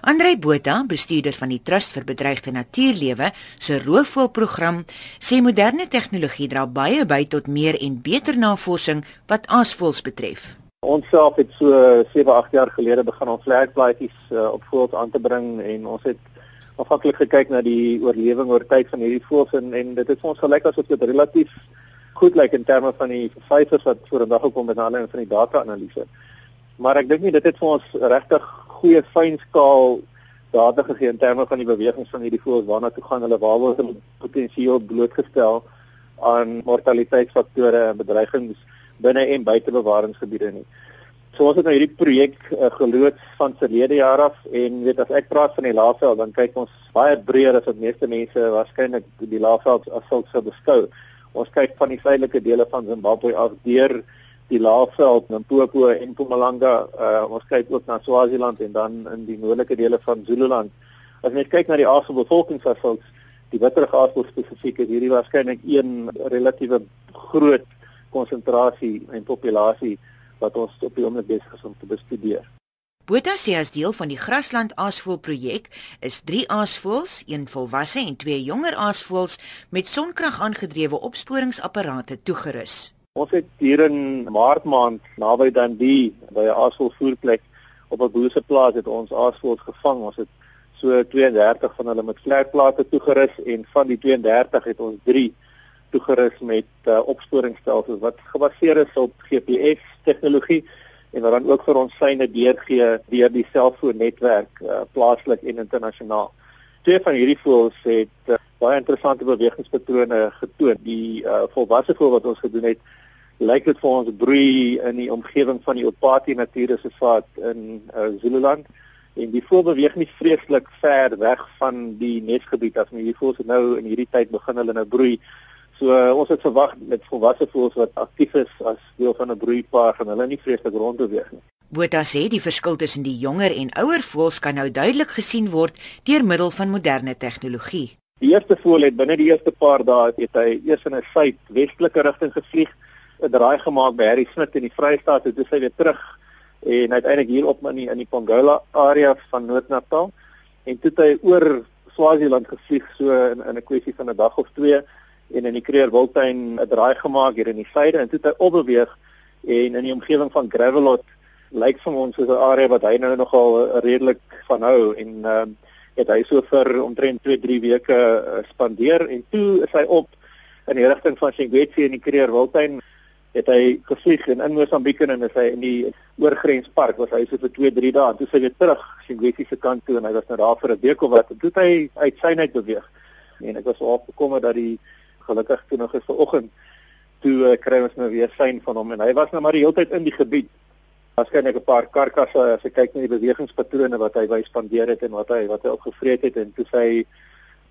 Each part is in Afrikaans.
Andrei Botha, bestuurder van die Trust vir Bedreigde Natuurlewe se roofvoëlprogram, sê moderne tegnologie dra baie by tot meer en beter navorsing wat aasvoëls betref. Ons self het so 7, 8 jaar gelede begin om vlekplaatjies uh, op voëls aan te bring en ons het afhanklik gekyk na die oorlewing oor tyd van hierdie voëls en, en dit het ons gelyk asof dit relatief goed lyk in terme van die syfers wat vorendag gekom het aan van die data-analise. Maar ek dink nie dit het vir ons regtig goeie fynskaal data gegee in terme van die bewegings van hierdie voëls waarna toe gaan hulle waar word potensieel blootgestel aan mortaliteitsfaktore en bedreigings binne en buite bewaringsgebiede nie. So ons het nou hierdie projek uh, geloods van verlede jaar af en weet as ek praat van die laafveld dan kyk ons baie breër as wat meeste mense waarskynlik die laafveld as sulks sou beskou. Ons kyk van die suidelike dele van Zimbabwe af deur die laafveld Limpopo en Mpumalanga. Uh, ons kyk ook na Swaziland en dan in die noordelike dele van Zululand. As jy kyk na die aardse bevolkingsafvalks, die witterige aardse spesifiek hierdie waarskynlik een relatiewe groot konsentrasie en populasie wat ons op die oomblik besig is om te bestudeer. Botha sê as deel van die Grasland Aasvoël projek is 3 aasvoëls, een volwasse en twee jonger aasvoëls met sonkrag aangedrewe opsporingsapparate toegerus. Ons het hier in Maart maand naby Dundee by 'n aasvoëlvoerplek op 'n boerseplaas het ons aasvoëls gevang. ons het so 32 van hulle met vlekplate toegerus en van die 32 het ons 3 toegerus met uh, opsporingsstelsels wat gebaseer is op GPS tegnologie en wat dan ook vir ons syne deurgee deur die selfoonnetwerk uh, plaaslik en internasionaal. Twee van hierdie voëls het uh, baie interessante bewegingspatrone getoon. Die uh, volwasse voël wat ons gedoen het, lyk dit vir ons broei in die omgewing van die Opati Natuurreservaat in uh, Zululand en die voël beweeg nie vreeslik ver weg van die nesgebied as nie. Die voëls nou in hierdie tyd begin hulle nou broei So uh, ons het verwag met volwasse voëls wat aktief is as deel van 'n broeipaar gaan hulle nie vreeslik rondbeweeg nie. Botha sê die verskil tussen die jonger en ouer voëls kan nou duidelik gesien word deur middel van moderne tegnologie. Die eerste voël het binne die eerste paar dae het hy eers in 'n suidwestelike rigting gevlieg, 'n draai gemaak by Harry Smit in die Vrystaat toe sy weer terug en uiteindelik hier op in die, in die Pongola area van Noord-Natal. En toe hy oor Swaziland gevlieg so in, in 'n kwessie van 'n dag of twee en in die Kruger Wildtuin 'n draai gemaak hier in die suide en toe het hy opbeweeg en in die omgewing van Gravelot lyk vir ons soos 'n area wat hy nou nogal redelik van hou. En ehm uh, het hy so vir omtrent 2-3 weke uh, spandeer. En toe is hy op in die rigting van Singwetsi in die Kruger Wildtuin het hy gevlieg in in Mosambiek en is hy in die oorgrenspark was hy so vir 2-3 dae. En toe sy weer terug Singwetsi se kant toe en hy was nou daar vir 'n week of wat. En toe het hy uit synheid beweeg. En ek was opgekom dat die gelukkig toe nog is vanoggend toe uh, kry ons nou weer sein van hom. En hy was nou maar die hele tyd in die gebied. Waarskynlik 'n paar karkasse as ek kyk na die bewegingspatrone wat hy wys spandeer het en wat hy wat hy opgevreet het. En toe sy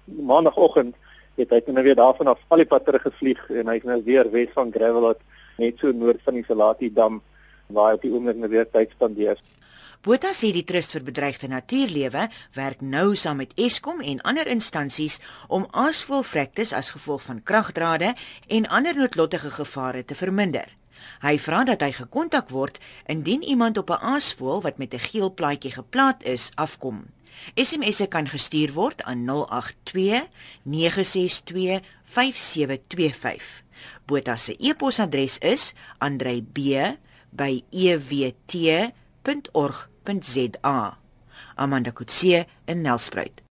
maandagooggend het hy nou weer daarvan af al die pad terug gevlieg en hy's nou weer wes van Gravelot net so noord van die Salati dam waar hy op die oomblik nou weer tyd spandeer. Botha sê die Trust vir Bedreigde Natuurlewe werk nou saam met Eskom en ander instansies om aasvoëlvrektes as gevolg van kragdrade en ander noodlottige gevare te verminder. Hy vra dat hy gekontak word indien iemand op 'n aasvoël wat met 'n geel plaatjie geplaat is afkom. SMS'e kan gestuur word aan 082 962 5725. Botha se e-posadres is andrey.b@ewt.org www.rsg.co.za. Amanda Kutse in Nelspruit.